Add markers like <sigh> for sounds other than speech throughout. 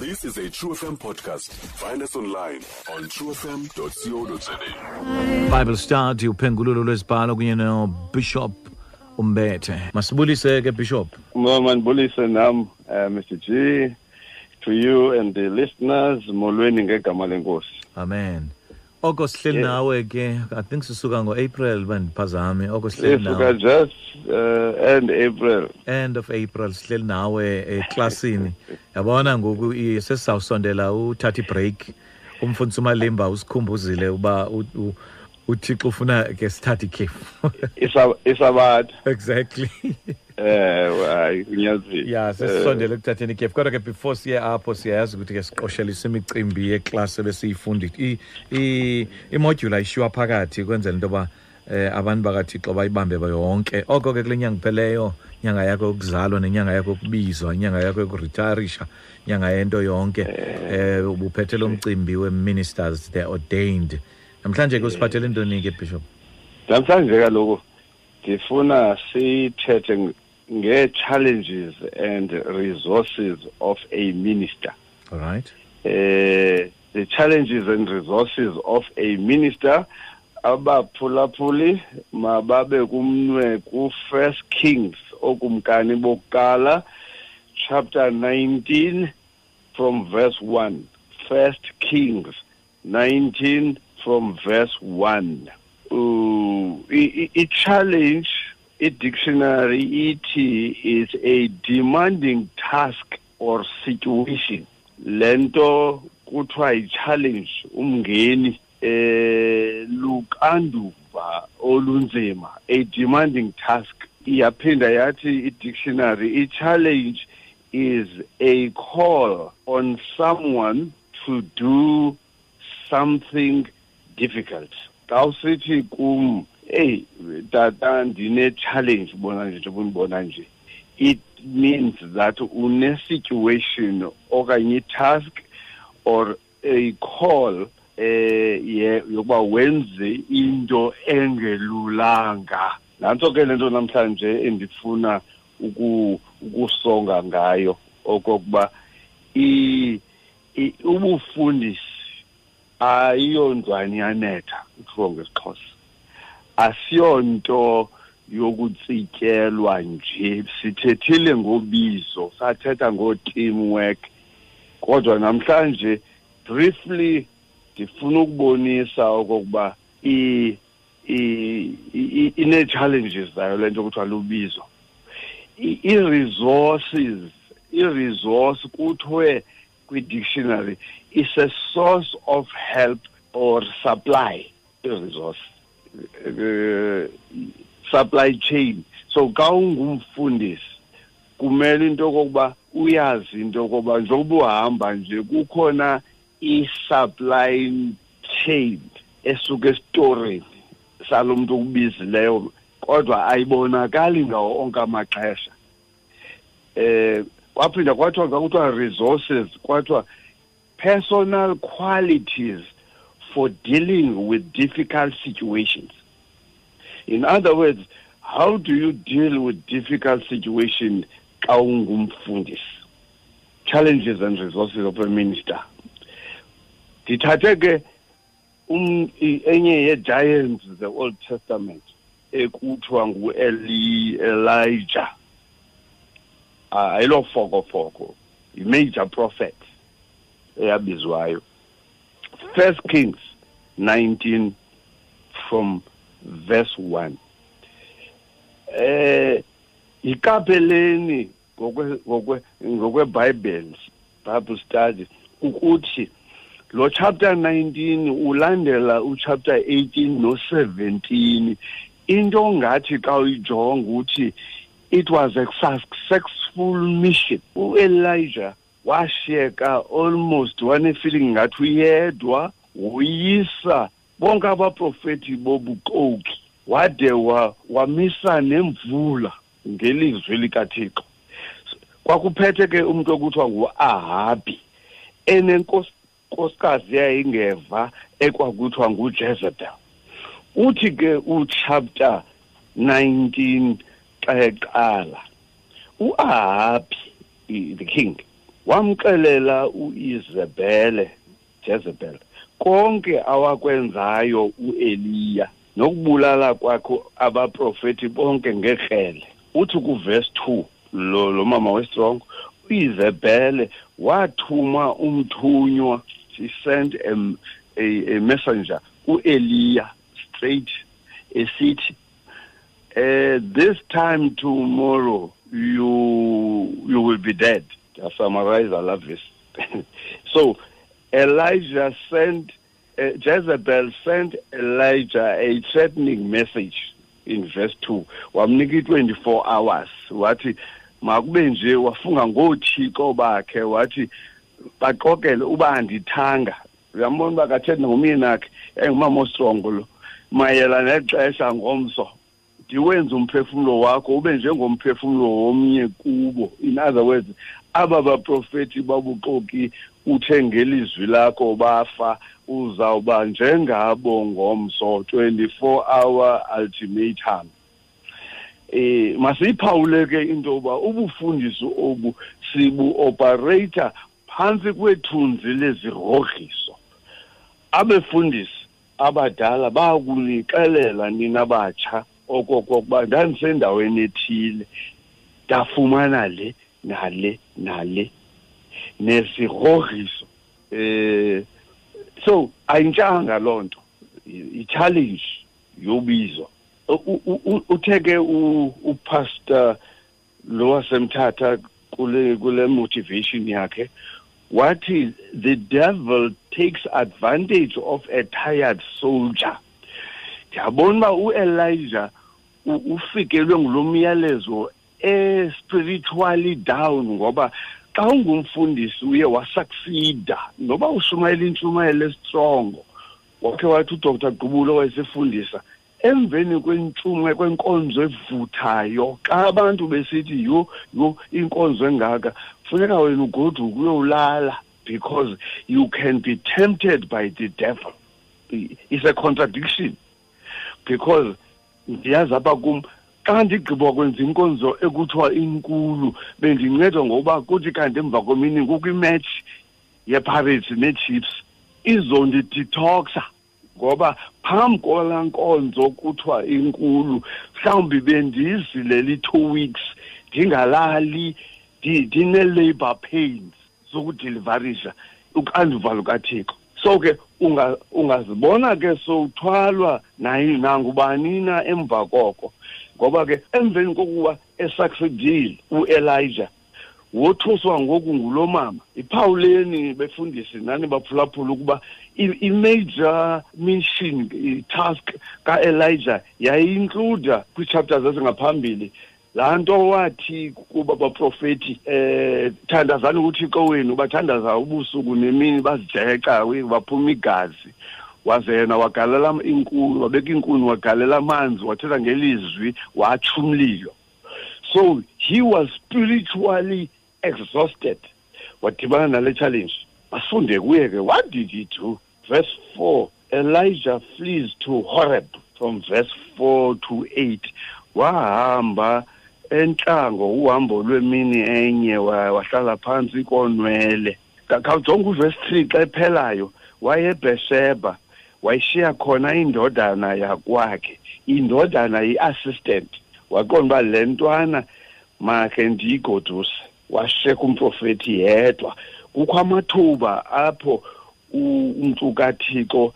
This is a True FM podcast. Find us online on truefm.co.za. bible study uphengululo lwezibhalo kunye nobishop umbethe masibulise ke bishop Mama Ndibulise nam uh, Mr G to you and the listeners molweni ngegama lenkosi. amen oko sihleli nawe ke i think sisuka ngo-april bandiphazame oko sihleli nawe. just uh, end April. end of april sihleli nawe eklasini. <laughs> Yabona ngoku sesizawusondela uthatha ibreak. Umfundisi umalimba usikhumbuzile uba uthixo ufuna ke sithathe ikhefu. Isa isabat. <laughs> Exactly. <laughs> eh hayi unyazile. ya sesisondele ekuthatheni ikhefu kodwa ke before siye apho siyayazi ukuthi ke siqoshelise imicimbi yeklasi ebesiyifunda I- i- imodule ayishiwa phakathi kwenzela into yoba eh abantu bakathixo bayibambe yonke oko ke kule nyanga ipheleyo nyanga yakho yokuzalwa nenyanga yakho yokubizwa inyanga yakho yokuritarisha nyanga yento yonke eh ubuphethe lo mcimbi we-ministers the ordained. Namhlanje ke usiphathele ntoni ke bishop Namhlanje kaloku ndifuna sithethe nge-challenges and resources of a minister. all right. Uh, the challenges and resources of a minister abaphulaphuli mababe kumnwe ku-first kings okumkani bokuqala chapter 19 from verse 1 first kings 19 from verse 1 uh, i- i- i-challenge i-dictionary ithi is a demanding task or situation. Lento kuthiwa yi-challenge umngeni eh lukanduva olunzima. A demanding task. Iyaphinda yathi i-dictionary i-challenge is a call on someone to do something difficult. Xa usithi kum eyi tata ndine-challenge bona nje njengoba undibona nje. It means that une-situation okanye i-task or a call eh yokuba wenze into engelulanga. Nantso ke lento namhlanje endifuna uku ukusonga ngayo okokuba ubufundisi ayiyondlwane yanetha kuthiwa ngesixhosa. Asiyonto yokutsityelwa nje. Sithethile ngobizo sathetha ngo-teamwork. Kodwa namhlanje briefly ndifuna ukubonisa okokuba i- i- i- ine-challenges zayo le nto kuthiwa lubizo. I-resources i-resource kuthiwe kwi-dictionary is a source of help or supply i-resource. Supply chain. So xa ungumfundisi kumele into yokokuba uyazi into yokokuba njengoba uhamba nje kukhona i-supply chain esuka esitoreni salo muntu okubizileyo kodwa ayibonakali ngawo onke amaxesha. Eh kwaphinda kwathiwa xa kuthiwa resources kwathiwa personal qualities for dealing with difficult situations. In other words how do you deal with difficult situation xa ungumfundisi? Challenges and resources of a minister. Ndithathe um enye ye-giants the old testament ekuthiwa ngu-Eli elijah Ah, ayilofokofoko yi-major prophet eyabizwayo first kings 19 from verse 1 eh ikapeleni ngokwe ngokwe ngokweBible Bible study ukuthi lo chapter 19 ulandela uchapter 18 no 17 into ngathi xa uyijonga ukuthi it was a successful mission. uElijah washiyeka almost wanefeeling ngathi uyedwa woyisa bonke abaprofethi bobukoki wade wa, wamisa nemvula ngelizwi likaThixo. Kwakuphethe ke umntu okuthiwa nguAhabi enenkosikazi yayingeva ekwakuthiwa nguJezebel uthi ke uchapter 19 xa eqala uAhabi the king wamxelela uIzebele Jezebel konke awakwenzayo uEliya nokubulala kwakho abaprofeti bonke ngekhele. Uthi kuverse 2 lo lo mama westrong uIzebele wathuma umthunywa she sent a, a, a messenger uEliya straight esithi uh, this time tomorrow you you will be dead. To summarize I love this so Elijah sent uh, Jezebel sent Elijah a threatening message in verse 2 wamnika i24 hours. Wathi makube nje wafunga ngothixo bakhe. Wathi baxokele uba andithanga. Uyambona uba kathetha ngomyeni akhe engumama ostrongo lo. Mayelana nexesha ngomso. Ndiwenze umphefumlo wakho ube njengomphefumlo womnye kubo. In other words aba baprofeti babuxoki uthe ngelizwi lakho bafa uzawuba njengabo ngomso 24 hour ultimatum. Eh masiphawule ke into yoba ubufundisi obu sibu operator phantsi kwethunzi lezigrogriso. Abefundisi abadala bakunixelela nina batsha okokokuba ndandisendaweni ethile. Ndafumana le nale nale nesigrogriso eh so ayintshanga loo nto. I-challenge yobizo uthe ke upastor lo wasemthatha kule kule motivation yakhe. Wathi the devil takes advantage of a tired soldier. Ndiyabona uba uelijah ufikelwe ngulo myalezo e-spiritually down ngoba xa ungumfundisi uye wasucceeda noba ushumayela intshumayelo estrongo wakhe wathi udr. Qubulo wayesefundisa emveni kwentshume kwenkonzo evuthayo xa abantu besithi yho yho inkonzo engaka funeka wena ugoduke uyowulala because you can be tempted by the devil. It's a contradiction. Because ndiyazi apha kum xa ndigqiba kwenza inkonzo ekuthiwa inkulu bendincedwa ngokuba kuthi kanti emva kwemini kukho imatch yepirates nee-chiefs izondidetoxa ngoba phambi kwalaa nkonzo kuthiwa inkulu mhlawumbi bendizilela i-two weeks ndingalali ndine-labor pains zokudilivarisha uxanduva lukathixo. So ke ungazibona ke sowuthwalwa nangubani na emva koko. Ngoba ke emveni kokuba esucceedile uElijah wothuswa ngoku ngulo mama iphawuleni befundisi nani baphulaphula ukuba i-major mission i-task ka-elijah yayi-includa kwii-chapters ezingaphambili laa nto wathi kuba baprofethi eh thandazani uthixo wenu bathandaza ubusuku nemini bazijeca baphuma igazi. Waze yena wagalela inkuni wabeka inkuni wagalela amanzi wathetha ngelizwi watshumlilo so he was spiritually exhausted. Wadibana nale challenge. Masifunde kuye ke what did he do? Verse 4 elijah flees to horeb from verse 4 to 8 wahamba entlango uhambo lwemini enye wahlala phantsi konwele. Khawujonge uvesi 3 xa ephelayo wayebhesheba wayishiya khona indodana yakwakhe indodana yi-assistant waqonda uba le ntwana makhe ndiyigoduse washeka umprofethi yedwa. Kukho amathuba apho umntu kathixo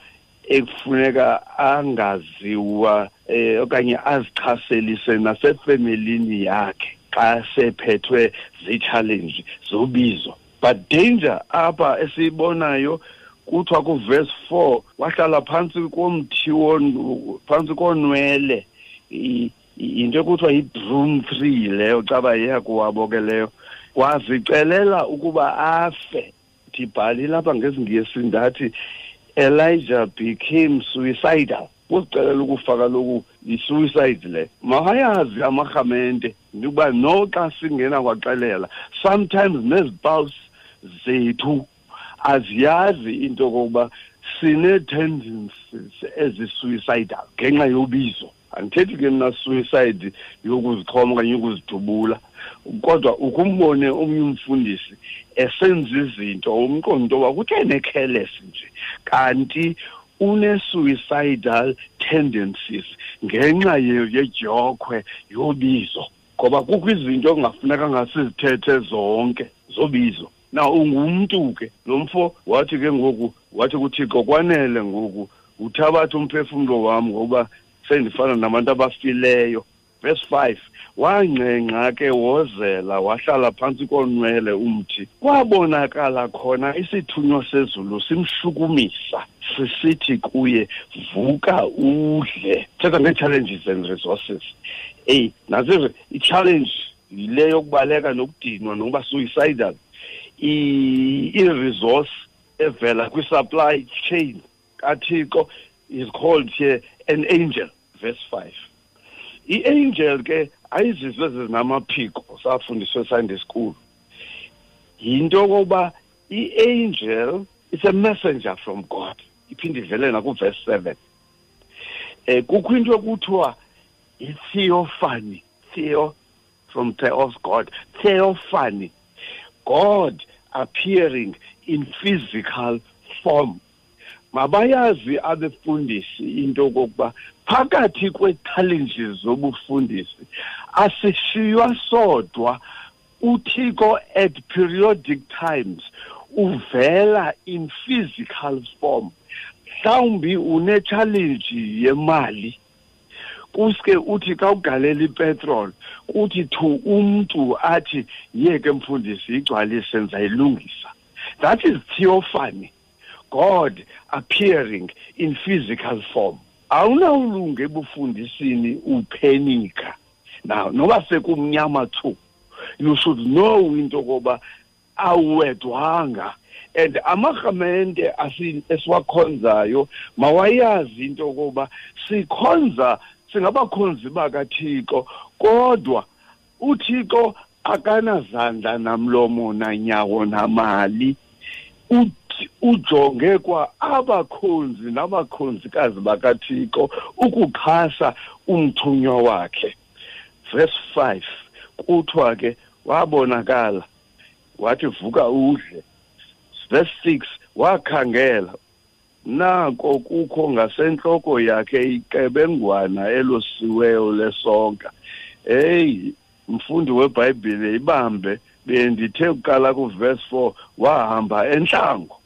ekufuneka angaziwa eh okanye azichaselise nasefemelini yakhe xa sephethwe zi-challenge zobizo. But danger apha esiyibonayo kuthiwa kuverse four wahlala phantsi komthi phantsi konwele. Yinto ekuthiwa yi-broom tree leyo caba yeyakuwabo ke leyo. Wazicelela ukuba afe. Ndibhalile apha ngesingesi ndathi elijah became suicidal uzicelela ukufa kaloku yi-suicide le. Mawayazi amarhamente ukuba noxa singena kwaxelela sometimes nezipawusi zethu aziyazi into yokokuba sine-tendencies ezi-suicidal ngenxa yobizo. Andithethi ke mna suicide yokuzichoma okanye yokuzidubula kodwa ukumbone omnye umfundisi esenza izinto umqondo into kutheni careless nje. Kanti une-suicidal tendencies ngenxa yejokhwe yobizo. Ngoba kukho izinto okungafuneka ngasizithethe zonke zobizo. Na ungumntu ke lo mfo wathi ke ngoku wathi kuthixo kwanele ngoku uthabathe umphefumlo wam ngoba sendifana nabantu abafileyo verse 5 wangcenca ke wozela wahlala phantsi konwele umthi. Kwabonakala khona isithunywa sezulu simshukumisa sisithi kuye vuka udle. Thetha ngee-challenges and resources. Eyi nazo i-challenge yile yokubaleka nokudinwa nokuba suicidal. I-resource evela kwi-supply chain kathixo is called here an angel verse 5 i-angel ke ayizizo ezinamaphiko safundiswe sunday school. Yinto kokuba i-angel is a messenger from god. Iphinde ivele nakuverse 7 eh kukho into ekuthiwa i-theophany theo from theos god theophany. God appearing in physical form. Mabayazi abefundisi into kokuba phakathi kwe-challenges zobufundisi asishiywa sodwa. Uthixo at periodic times uvela in physical form mhlawumbi une-challenge yemali. Kuske uthi xa ugalela ipetrol kuthi thu umntu athi yeke mfundisi igcwalise ndizayilungisa that is theophany god appearing in physical form. Awunawulunga ebufundisini uphenika. Now noba sekumnyama thu you should know into koba awuwedwanga. And amarhamente esiwakhonzayo mawayazi into koba sikhonza singabakhonzi bakathixo kodwa uthixo akanazandla namlomo nanyawo namali. Ujonge kwa abakhonzi nabakhonzikazi bakathixo ukuxhasa umthunywa wakhe. Verse 5 kuthiwa ke wabonakala wathi vuka udle. Verse 6 wakhangela nako kukho ngasentloko yakhe iqebengwana elosiweyo lesonka. Hey mfundi webhayibhile ibambe bendithe kuqala kuverse 4 wahamba entlango.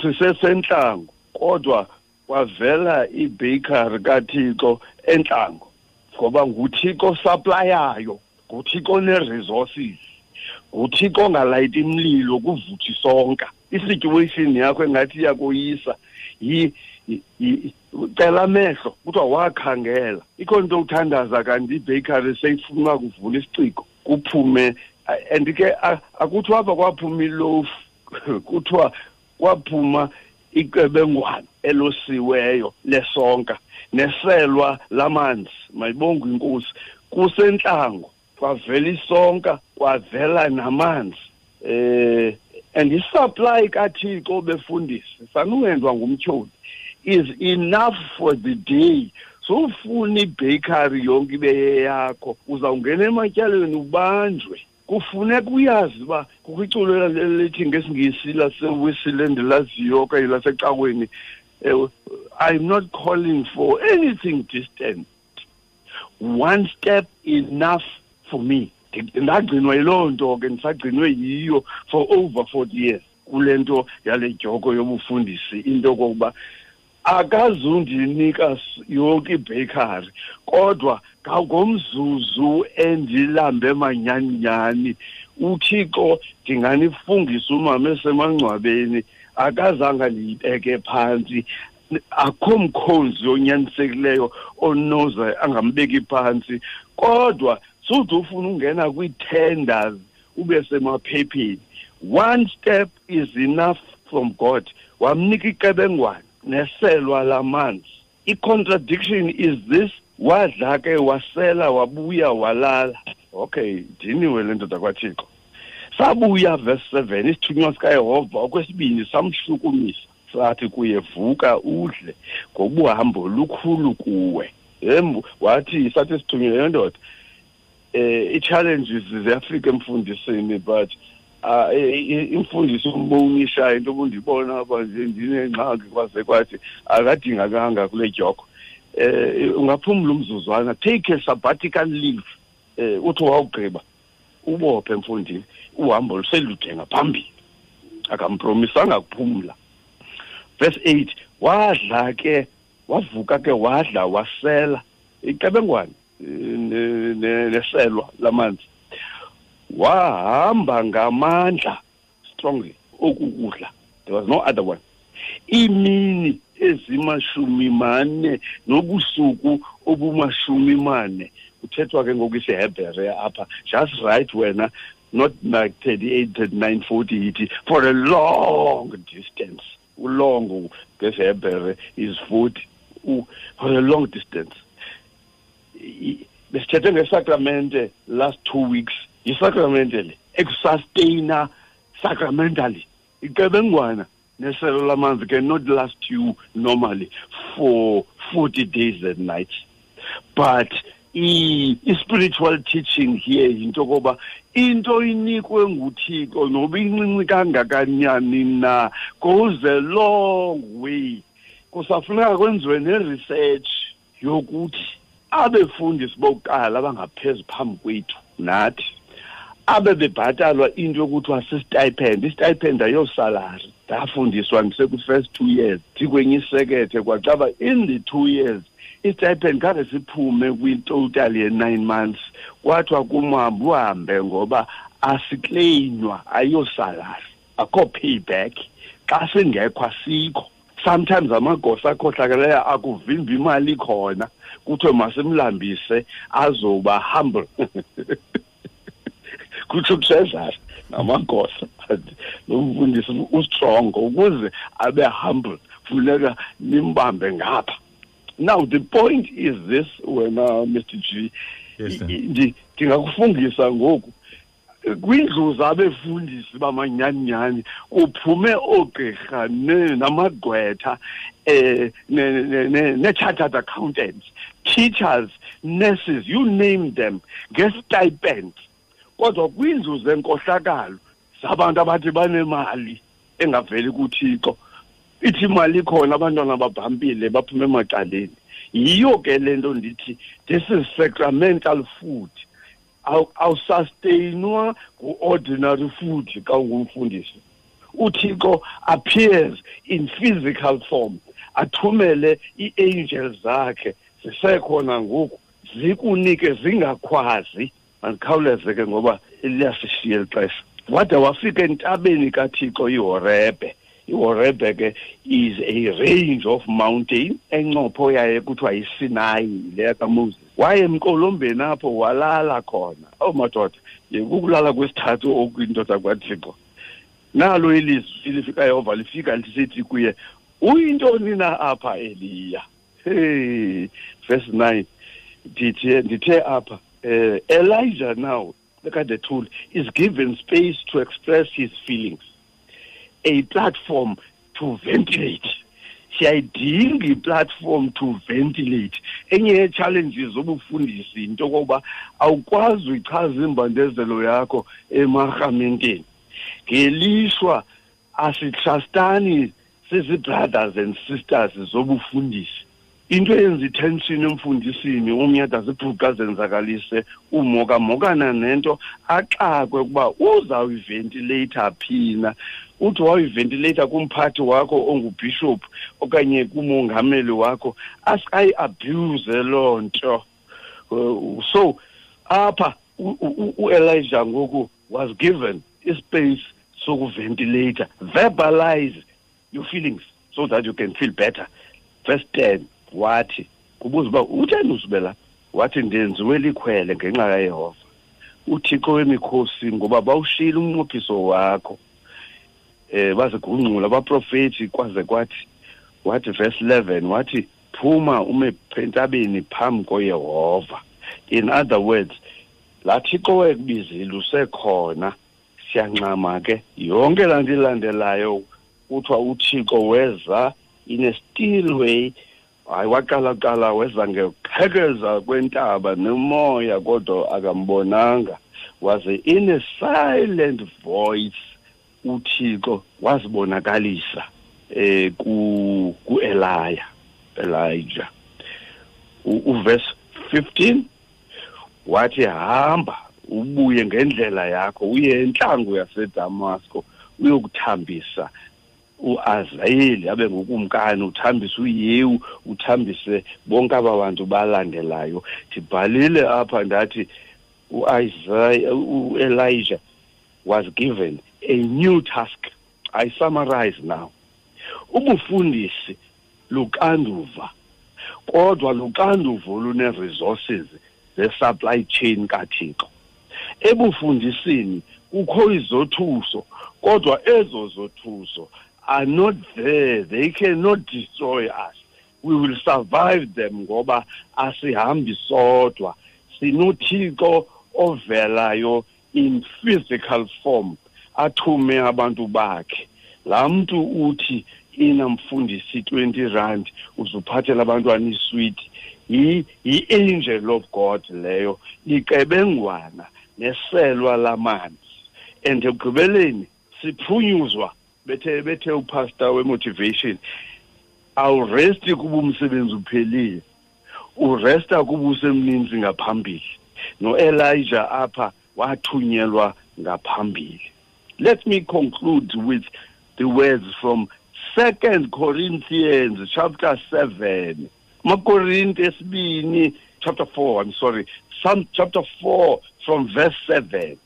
Sisesentlango kodwa kwavela ibakery kathixo entlango ngoba nguthixo saplayayo nguthixo ne-resources nguthixo ongalayiti imlilo kuvuthi sonka isituation yakho engathi iyakoyisa cela amehlo kuthiwa wakhangela. Ikho nto uthandaza kanti ibakery seyifuna kuvula isiciko kuphume and ke akuthiwa apha kwaphuma ilofu <laughs> kuthiwa kwaphuma iqebengwana elosiweyo lesonka neselwa lamanzi. Mayibongwe inkosi kusentlango kwavela isonka kwavela namanzi. Eh and isupply kathixo befundisi sanungendwa ngumtyholi is enough for the day. Sowufuna ibakery yonke ibe yeyakho uzawungena ematyaleni ubanjwe. Kufuneka uyazi uba endilaziyo okanye uh, i'm not calling for anything distant. One step enough for me. Ndagcinwa yiloo nto ke ndisagcinwe yiyo for over forty years kule nto yale joko yobufundisi. Into kokuba akazundinika yonke ibakery kodwa ngomzuzu endilambe manyaninyani uthixo ndinganifungisa umama esemangcwabeni akazange ndiyibeke phantsi akho mkhonzi onyanisekileyo onoze angambeki phantsi kodwa suthi ufuna ungena kwii-tenders ube semaphepheni. One step is enough from god. Wamnika iqebengwane neselwa lamanzi. I-contradiction is this wadla ke wasela wabuya walala. Okay diniwe le ndoda kwathixo. Sabuya verse 7 isithunywa sikayehova okwesibini samhlukumisa. Sathi kuye vuka udle ngobuhambo lukhulu kuwe. Yembu wathi sathi sithunywe le ndoda eh i-challenges ziyafika emfundisini but uh, imfundiso umbonishayo into obundibona apha nje ndinengxaki kwaze kwathi akadingakanga kule dyoko eh ungaphumula umzuzwana take a sabbatical leave. Eh uthi wawugqiba ubophe emfundini uhambo luselude ngaphambili. Akampromisanga kuphumla. Verse 8 wadla ke wavuka ke wadla wasela. Iqebengwane neselwa lamanzi. Wahamba ngamandla strongly okukudla. There was no other one. Imini ezimashumi mane nobusuku obumashumi mane kuthethwa ke ngokwisihebhere apha. Just right wena not like 38 39 40 yithi for a long distance. Ulong ngesihebhere is 40 for a long distance. Besithethe ngesakramente last two weeks. Yisakramente le ekusustaina sacramentally iqebengwana neselo lamanzi can not last you normally for 40 days and nights. But i-spiritual teaching here yinto koba into inikwe nguthixo noba incinci kangakanyani na goes a long way. Kusafuneka kwenziwe ne-research yokuthi abefundisi bokuqala abangaphezu phambi kwethu nathi. Abe bebhatalwa into yokuthiwa sistipend istipend ayosalari ndafundiswa ndisekwi-first two years ndikwenye isekethe kwaxaba in the two years istipend kade siphume kwitotal ye-nine months. Kwathiwa kumhambe uhambe ngoba asikleynywa ayosalari akho payback. Xa singekho asikho. Sometimes amagosa akhohlakeleyo akuvimba imali khona kuthiwe masimlambise azoba humble. <laughs> kutsho treasure namagosa. Nomfundisi ustrong ukuze abe humble funeka nimbambe ngapha. Now the point is this wena mr g. Ndingakufungisa ngoku kwindlu zabefundisi bamanyaninyani kuphume oogqirha namagqwetha eh ne-chartered accountants teachers nurses you name them nge-stipend. Kodwa kwindlu zenkohlakalo zabantu abathi banemali engaveli kuthixo. Ithi imali ikhona abantwana babhampile baphume emacaleni. Yiyo ke le nto ndithi this is sacramental food. Awusustainwa ngu-ordinary food xa ungumfundisi. Uthixo appears in physical form athumele ii-angels zakhe zisekhona ngoku zikunike zingakhwazi. Mandikhawuleze ke ngoba liyasishiya eli xesha. Wade wafika entabeni kathixo ihorebe. Ihorebe ke is a range of mountain encopho yaye kuthiwa yisinayi leya kamoses. Waye emqolombeni apho walala khona. Awu madoda kukulala kwesithathu okwindoda kwathixo nalo ilizwi lifika yehova lifika lisithi kuye uyintoni na apha eliya? Hey verse 9 ndithe ndithe apha uh, elijah now look at the tool is given space to express his feelings. A platform to ventilate. Siyayidinga i-platform to ventilate. Enye yee-challenges zobufundisi into yokoba awukwazi uyichaza imbandezelo yakho emarhamenteni. Ngelishwa asitrustani sizii-brothers and sisters zobufundisi into eyenza itension emfundisini omnye ade azibhuqa zenzakalise umokamokana nento axakwe ukuba uzawuyiventilayitha phina. Uthi wawuyiventilayitha kumphathi wakho ongubhishophu okanye kumongameli wakho asikayiabuse loo nto. Uh, so apha uelijah ngoku was given ispace sokuventilator verbalize your feelings so that you can feel better. Verse 10 wathi kubuza uba utheni uzibela wathi ndenziwe likhwele ngenxa kayehova. Uthixo wemikhosi ngoba bawushiyile umnqophiso wakho. Eh bazigungcula abaprofethi kwaze kwathi wathi verse 11 wathi phuma ume phentabeni phambi koyehova. In other words laa thixo wekubizile usekhona siyancama ke yonke laa nto ilandelayo kuthiwa uthixo weza in a still way hayi waqalaqala weza ngeqhekeza kwentaba nomoya kodwa akambonanga. Was in a silent voice uthixo wazibonakalisa eh ku ku-elaya elijah. Uverse 15 wathi hamba ubuye ngendlela yakho uye entlango yasedamasko uyokuthambisa uAzayeli abe ngokumkani uthambise uyewu uthambise bonke aba bantu balandelayo. Ndibhalile apha ndathi uIsaiah uElijah was given a new task. I summarize now. Ubufundisi lukanduva kodwa lukanduvo lune-resources ze-supply chain kathixo. Ebufundisini kukho izothuso kodwa ezo zothuso are not there. They cannot destroy us. We will survive them ngoba asihambi sodwa. Sinothixo ovelayo in physical form athume abantu bakhe. Laa mntu uthi inamfundisi 20 rand uzuphathela abantwana iswiti yi-angel of god leyo liqebengwana neselwa lamanzi. And ekugqibeleni siphunyuzwa bethe bethe upastor wemotivation. Awuresti kuba umsebenzi uphelile. Uresta kuba usemninzi ngaphambili. No-elijah apha wathunyelwa ngaphambili. Let me conclude with the words from second corinthians chapter 7 makorinti esibini chapter 4 i'm sorry. Some chapter 4 from verse 7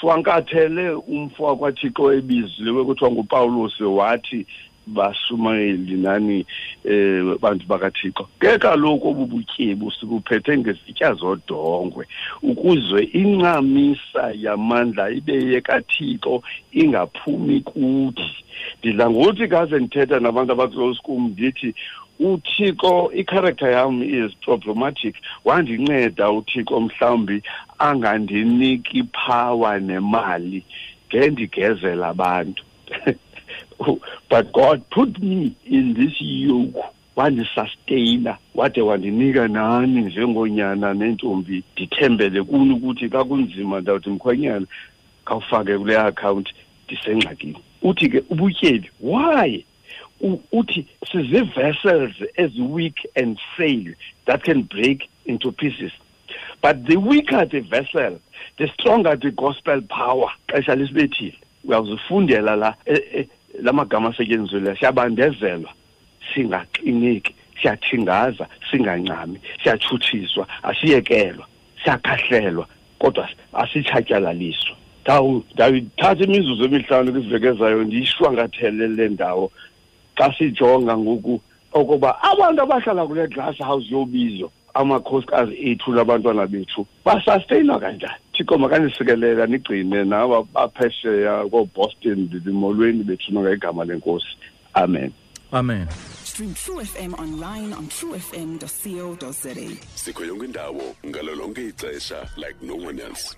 swankathele umfo wakwathixo ebiziwe kuthiwa ngupawulos wathi bashumayeli nani eh bantu bakathixo? Ke kaloku obu butyebi sikuphethe ngezitya zodongwe ukuze incamisa yamandla ibe yekathixo ingaphumi kuthi. Ndidla ngothi kaze ndithetha nabantu abaclose ndithi uthixo icharacter yam is problematic. Wandinceda uthixo mhlawumbi angandiniki power nemali ngendigezela abantu. <laughs> But god put me in this yoke wandisustaina wade wandinika nani njengonyana nentombi ndithembele kuni ukuthi kakunzima ndawuthi mkhwenyana khawufake kule account ndisengxakini. Uthi ke ubutyebi why? Uthi sizi-vessels ezi-weak and frail that can break into pieces. But the weaker the vessel the stronger the gospel power. Xesha lisibethile uyawuzifundela la e, e, la magama asetyenziswile siyabandezelwa. Singaqineki siyathingaza singancami siyatshutshiswa asiyekelwa siyakhahlelwa kodwa asitshatyalaliswa. Ndawuyithatha imizuzu emihlanu kwizivekezayo ndiyishwangathele le ndawo. Xa sijonga ngoku okoba abantu abahlala kule glass house yobizo amakhosikazi ethu labantwana bethu basasteyinwa kanjani? Thixo makanisikelele nigcine naba baphesheya kooboston ndimolweni bethu ngegama lenkosi. Amen. Amen. Stream true fm online on truefm.co.za sikho yonke indawo ngalo lonke ixesha like no one else.